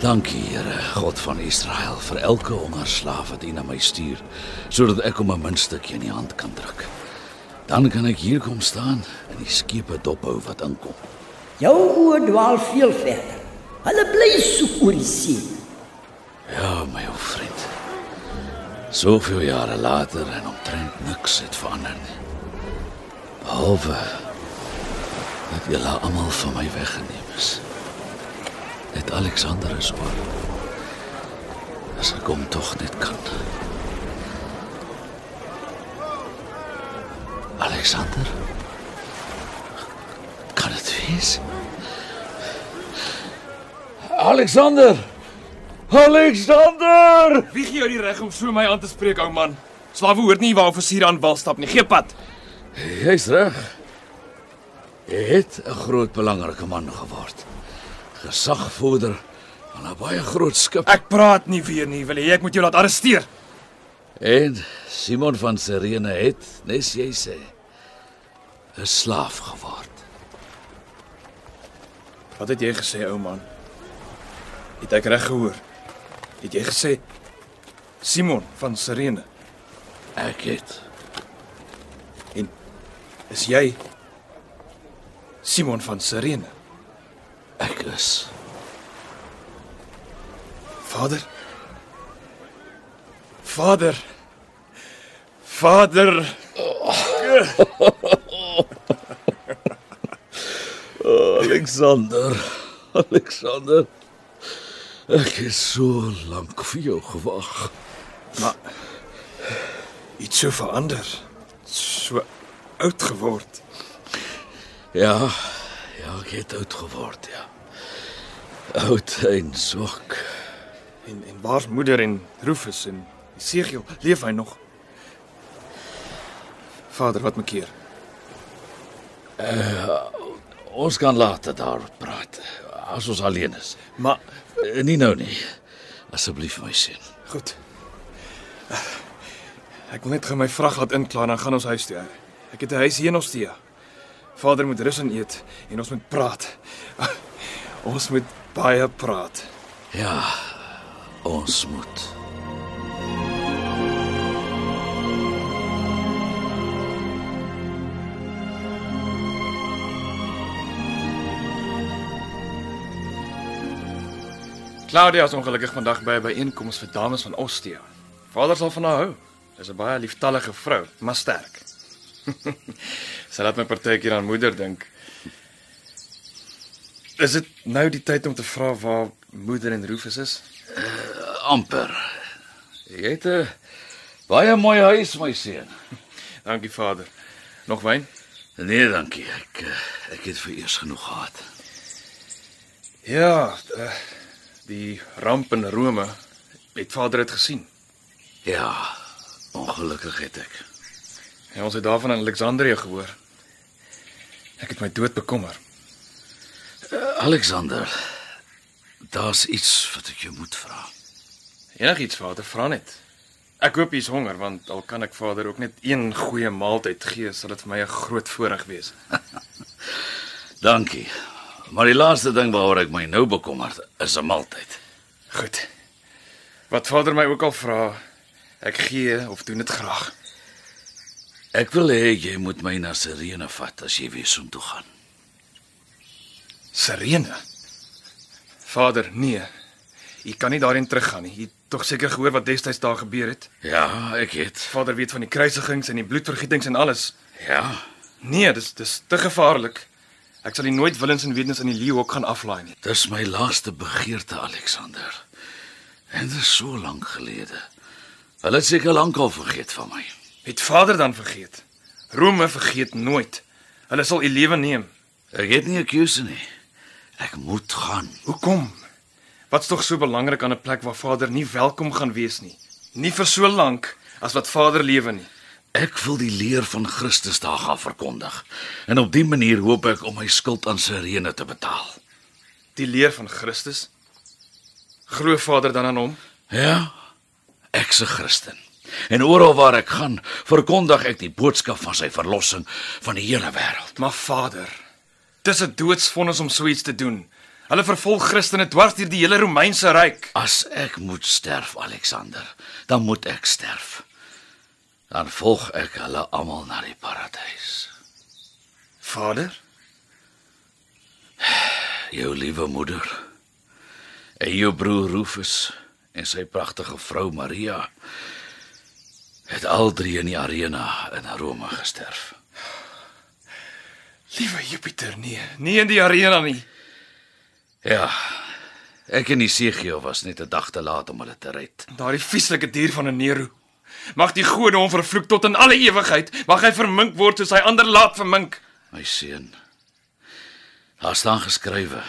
Dankie, Here, God van Israel, vir elke hongerslaaf wat U na my stuur, sodat ek hom 'n muntstukkie in die hand kan druk. Dan kan ek hier kom staan en die skepe dophou wat inkom. Jou oë dwaal veel verder. Hulle bly soek oor die see. Ja, my ou vriend. Soveel jare later en omtrent niks het verander nie. Behalwe dat julle almal van my weggeneem is. Net Alexander is oor. As ek hom tog net kan. Alexander? Kan dit wees? Alexander! Alexander! Wie gee jou die reg om so my aan te spreek, ou man? Slawe hoort nie waar offisier aan wal stap nie. Gee pad. Jy's reg. Jy het 'n groot belangrike man geword. Gesagvoerder van 'n baie groot skip. Ek praat nie weer nie. Wil jy ek moet jou laat arresteer? En Simon van Sirene het, nes jy sê, 'n slaaf geword. Wat het jy gesê, ou man? Het ek reg gehoor? Het jy gesê Simon van Sirene? Ek het En is jy Simon van Sirene? Ek is Vader? Vader. Vader. Alexander. Alexander. Ek het so lank vir jou gewag. Maar iets so verander. So oud geword. Ja, ja, ek het oud geword, ja. Oud en swak. En en waar's moeder en Rufus en Esegiel? Leef hy nog? Vader, wat maak keer? Ons kan later daaroor praat as ons alleen is. Maar Eh, Nie nou nie. Asseblief my seun. goed. Ek wil net gou my vrag laat inklaar dan gaan ons huis toe. Ek het 'n huis hier in Ostia. Vader moet rus en eet en ons moet praat. Ons moet baie praat. Ja, ons moet. Claudia is ongelukkig vandag by 'n byeenkoms vir dames van Ostia. Vader sal van haar hou. Sy's 'n baie lieftallige vrou, maar sterk. Sy laat my partykeer aan moeder dink. Is dit nou die tyd om te vra waar moeder en Rufus is? amper. Jy het 'n baie mooi huis, my seun. Dankie Vader. Nog wyn? Nee, dankie. Ek eh, ek het vir eers genoeg gehad. Ja, uh, die ramp in Rome. Het Vader dit gesien? Ja, ongelukkig het ek. En ons het daarvan in Alexandrië gehoor. Ek het my dood bekommer. Alexander, daar's iets wat ek jou moet vra. Enigiets Vader, vra net. Ek hoop jy's honger want al kan ek Vader ook net een goeie maaltyd gee, sal dit vir my 'n groot voorreg wees. Dankie. Maar die laaste ding waaroor ek my nou bekommerd is 'n maaltyd. Goed. Wat Vader my ook al vra, ek gee of doen dit graag. Ek wil hê jy moet my na Sirene vat as jy weer soontoe gaan. Serene. Vader, nee. U kan nie daarin teruggaan nie. U het tog seker gehoor wat destyds daar gebeur het. Ja, ek het. Vader weet van die kruisigings en die bloedvergietings en alles. Ja, Nee, dis dis te gevaarlik. Ek sal nie nooit willens en wetens in die leeuhok gaan aflaai nie. dis my laaste begeerte, Alexander. En dit is so lank gelede. Hulle het seker lankal vergeet van my. Het Vader dan vergeet? Rome vergeet nooit. Hulle sal u lewe neem. Ek het nie 'n keuse nie. Ek moet gaan. Hoekom? Wat's tog so belangrik aan 'n plek waar Vader nie welkom gaan wees nie? Nie vir so lank as wat Vader lewe nie. Ek wil die leer van Christus daar gaan verkondig. En op dië manier hoop ek om my skuld aan Sirene te betaal. Die leer van Christus. Glo Vader dan aan hom? Ja, ek's 'n Christen. En oral waar ek gaan, verkondig ek die boodskap van sy verlossing van die hele wêreld. Maar Vader, dis 'n doodsvonnis om so iets te doen. Hulle vervolg Christene dwars deur die hele Romeinse ryk. As ek moet sterf, Alexander, dan moet ek sterf. Dan volg ek hulle almal na die paradys. Vader, Jou liewe moeder en jou broer Rufus en sy pragtige vrou Maria het al drie in die arena in Rome gesterf. Liewe Jupiter, nee, nie in die arena nie. Ja. Ek en die Segio was net 'n dag te laat om hulle te red. Daardie vieslike dier van 'n Nero. Mag die gode hom vervloek tot in alle ewigheid. Mag hy vermink word soos hy ander laat vermink. My seun. Daar staan geskrywe: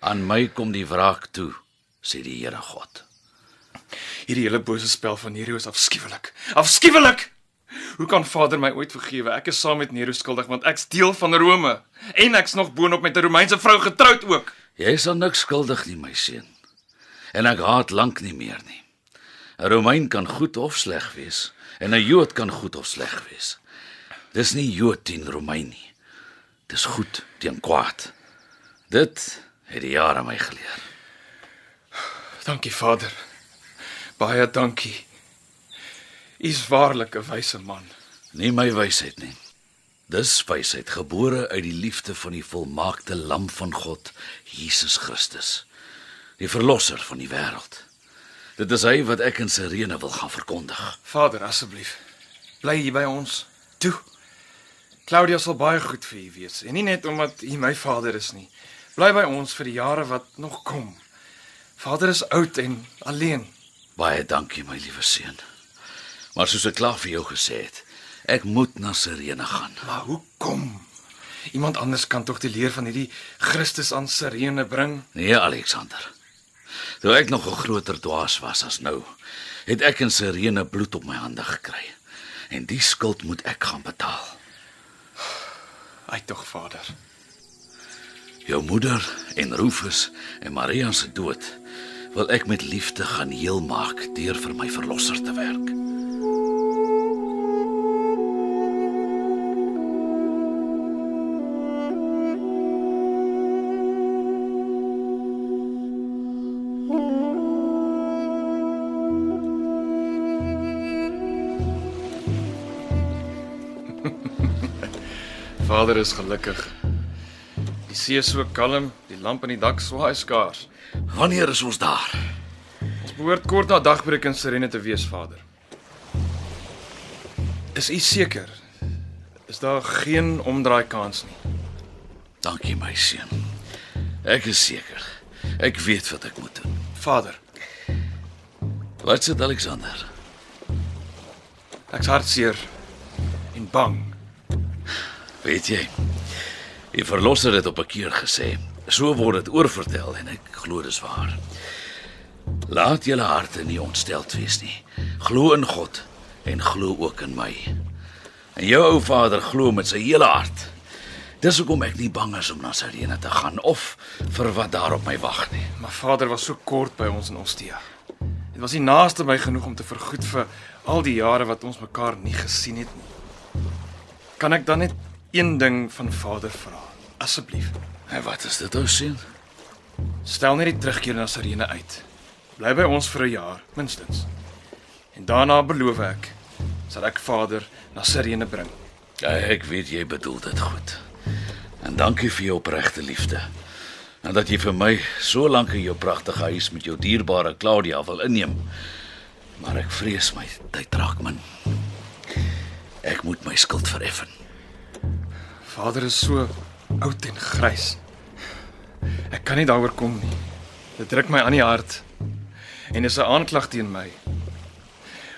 Aan my kom die wraak toe, sê die Here God. Hierdie hele bose spel van Nero is afskuwelik. Afskuwelik. Hoe kan Vader my ooit vergewe? Ek is saam met Nero skuldig want ek's deel van Rome en ek's nog boonop met 'n Romeinse vrou getroud ook. Jy is aan niks skuldig nie, my seun. En ek haat lank nie meer nie. 'n Romein kan goed of sleg wees en 'n Jood kan goed of sleg wees. Dis nie Jood teen Romein nie. Dis goed teen kwaad. Dit het die jare my geleer. Dankie Vader. Baie dankie. U's waarlik 'n wyse man. Nie my wysheid nie. Dis wysheid gebore uit die liefde van die volmaakte lam van God, Jesus Christus, die verlosser van die wêreld. Dit is hy wat ek in Sirene wil gaan verkondig. Vader, asseblief. Bly hier by ons. Toe. Claudia sal baie goed vir u wees en nie net omdat u my vader is nie. Bly by ons vir die jare wat nog kom. Vader is oud en alleen. Baie dankie my liewe seun. Maar soos ek klaar vir jou gesê het, ek moet na Sirene gaan. Maar hoekom? Iemand anders kan tog die leer van hierdie Christus aan Sirene bring. Nee, Alexander. Toe ek nog 'n groter dwaas was as nou, het ek in Sirene bloed op my hande gekry. En die skuld moet ek gaan betaal. Ai tog Vader. Jou moeder en Rufus en Maria se dood wil ek met liefde gaan heel maak deur vir my verlosser te werk. Vader is gelukkig. Die see is so kalm, die lamp in die dak swaai skaars. Wanneer is ons daar? Ons behoort kort na dagbreek in Sirene te wees, Vader. Is u seker? Is daar geen omdraai kans nie? Dankie my seun. Ek is seker. Ek weet wat ek moet doen. Vader, Wat sê Alexander? ek's hartseer en bang. Weet jy? Die verlosser het op 'n keer gesê, so word dit oorvertel en ek glo dis waar. Laat julle harte nie ontsteld wees nie. Glo in God en glo ook in my. En jou ou vader glo met sy hele hart. Dis hoekom ek nie bang is om na Sirene te gaan of vir wat daar op my wag nie. Maar Vader was so kort by ons in Ostia. Dit was nie naaste by genoeg om te vergoed vir al die jare wat ons mekaar nie gesien het nie. Kan ek dan net een ding van Vader vra? Asseblief. En wat is dit ou seun? Stel net die terugkeer na Sirene uit. Bly by ons vir 'n jaar minstens. En daarna beloof ek sal ek Vader na Sirene bring. Ja, ek weet jy bedoel dit goed. En dankie vir jou opregte liefde. En dat jy vir my so lank in jou pragtige huis met jou dierbare Claudia wil inneem. Maar ek vrees my tyd raak min. Ek moet my skuld vereffen. Vader is so oud en grys. Ek kan nie daaroor kom nie. Dit druk my aan die hart en is 'n aanklag teen my.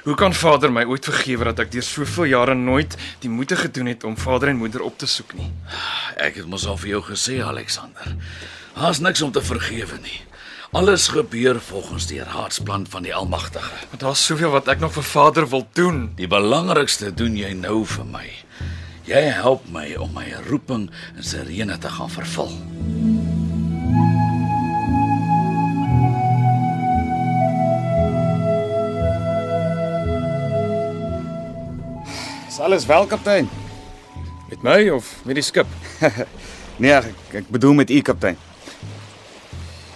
Hoe kan Vader my ooit vergewe dat ek deur soveel jare nooit die moeite gedoen het om vader en moeder op te soek nie? Ek het mos al vir jou gesê Alexander. Daar's niks om te vergewe nie. Alles gebeur volgens die raadsplan van die Almagtige. Maar daar's soveel wat ek nog vir Vader wil doen. Die belangrikste doen jy nou vir my. Jy help my om my roeping in Sirene te gaan vervul. Is alles wel, kaptein? Met my of met die skip? Nee, ek, ek bedoel met u, kaptein.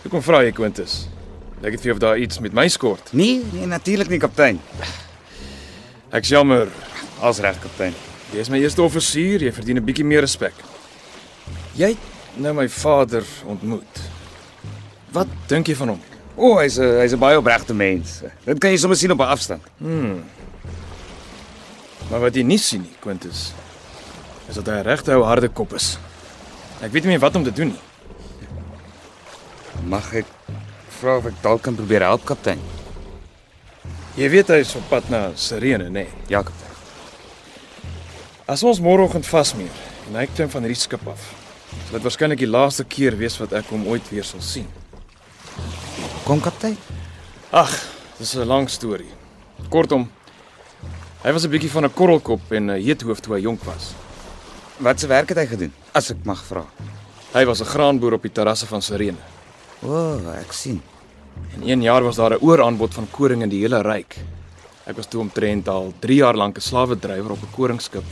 Hoekom vra jy Quintus? Lyk dit vir jou of daar iets met my skort? Nee, nee, natuurlik nie, kaptein. Ek's jammer. Als reg, kaptein. Jy is my eerste offisier, jy verdien 'n bietjie meer respek. Jy het nou my vader ontmoet. Wat dink jy van hom? O, oh, hy's 'n hy's 'n baie opregte mens. Dit kan jy sommer sien op 'n afstand. Maar wat jy nie sien nie, Quintus, is dat hy 'n regte ou harde kop is. Ek weet nie meer wat om te doen nie. Mag ek vra of ek dalk kan probeer help, kaptein? Jy weet hy is op pad na Sirene, nê? Nee. Ja, kaptein. As ons môreoggend vasmeer hy klim van hierdie skip af, sal dit waarskynlik die laaste keer wees wat ek hom ooit weer sal sien. Kom, kaptein. Ag, dis 'n lang storie. Kortom, hy was 'n bietjie van 'n korrelkop en 'n heethoof toe hy jonk was. Wat se werk het hy gedoen? As ek mag vra. Hy was 'n graanboer op die terrasse van Sirene. O, oh, ek sien. En een jaar was daar 'n ooraanbod van koring in die hele ryk. Ek was toe omtrent al 3 jaar lank 'n slawedrywer op 'n koringskip.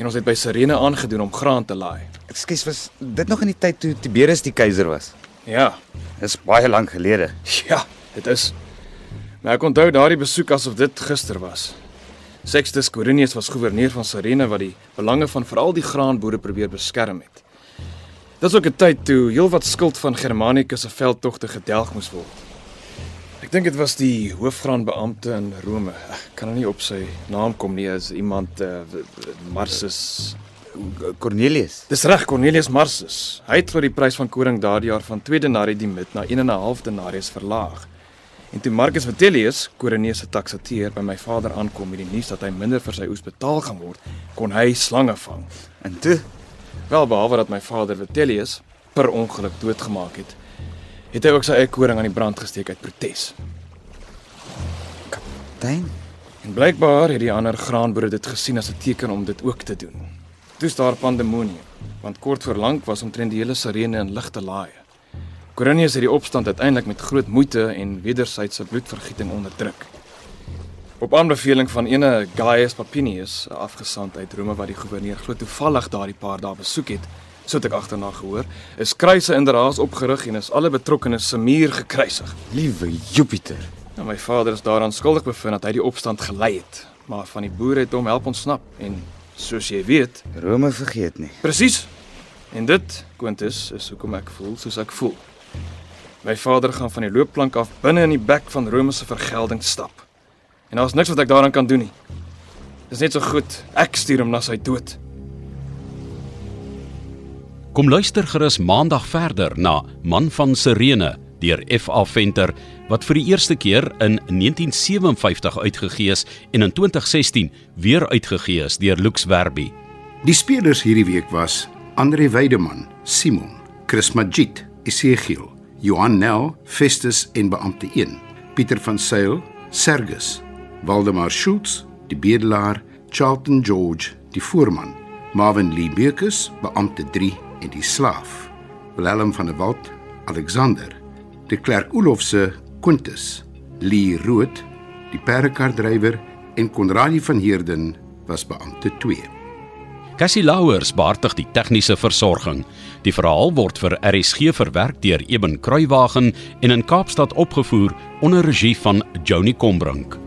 En ons het by Sirene aangedoen om graan te laai. Ekskuus, was dit nog in die tyd toe Tiberius die keiser was? Ja, Dis baie lank gelede. ja, dit is. Maar ek onthou daardie besoek asof dit gister was. Sextus Quirinius was goewerneur van Sirene wat die belange van veral die graanboere probeer beskerm het. Dit was ook 'n tyd toe heelwat skuld van Germanicus se veldtogte gedelg moes word. Ek dink dit was die hoofgraanbeampte in Rome. Ek kan nou nie op sy naam kom nie, is iemand uh, Marsus. Cornelius. Dis reg, Cornelius Marsus. Hy het vir die prys van koring daardie jaar van 2 denarii die mit na 1 en 'n half denarius verlaag. En toe Marcus Vitellius, Quirinius se taksateur, by my vader aankom met die nuus dat hy minder vir sy oes betaal gaan word, kon hy slange vang. En toe, Wel behalwe dat my vader Vitellius per ongeluk doodgemaak het, het hy ook sy eie koring aan die brand gesteek uit protes. kaptein, En blykbaar het die ander graanboere dit gesien as 'n teken om dit ook te doen. Toe's daar pandemonium, want kort voor lank was omtrent die hele Sirene in ligte laaie. Quirinius het die opstand uiteindelik met groot moeite en wederwysige bloedvergieting onderdruk. Op aanbeveling van ene Gaius Papinius, 'n afgesant uit Rome wat die goewerneur glo toevallig daardie paar dae besoek het, so het ek agterna gehoor, is kruise in Deraas opgerig en is alle betrokkenes se muur gekruisig. liewe Jupiter. Nou my vader is daaraan skuldig bevind dat hy die opstand gelei het, maar van die boere het hom help ontsnap en soos jy weet, Rome vergeet nie. presies. En dit, Quintus, is hoekom ek voel soos ek voel. My vader gaan van die loopplank af binne in die bek van Rome se vergelding stap. En daar's niks wat ek daaraan kan doen nie. Dis net so goed ek stuur hom na sy dood. Kom luister gerus maandag verder na Man van Sirene deur F.A. Venter wat vir die eerste keer in 1957 uitgegee is en in 2016 weer uitgegee is deur Lux Werby. Die spelers hierdie week was Andre Weideman, Simon, Chris Magid, Esegiel, Johan Nel, Festus en beampte 1, Pieter van Sail, Sergus, Waldemar Schultz, die bedelaar, Charlton George, die voorman, Marvin Lee Bekus, beampte 3 en die slaaf, Willem van der Walt, Alexander, de Klerk Olofse, Quintus, Lee Rood, die perdekardrywer en Konradie van Heerden was beampte 2. Cassie Louwers behartig die tegniese versorging. Die verhaal word vir RSG verwerk deur Eben Kruiwagen en in Kaapstad opgevoer onder regie van Joni Combrink.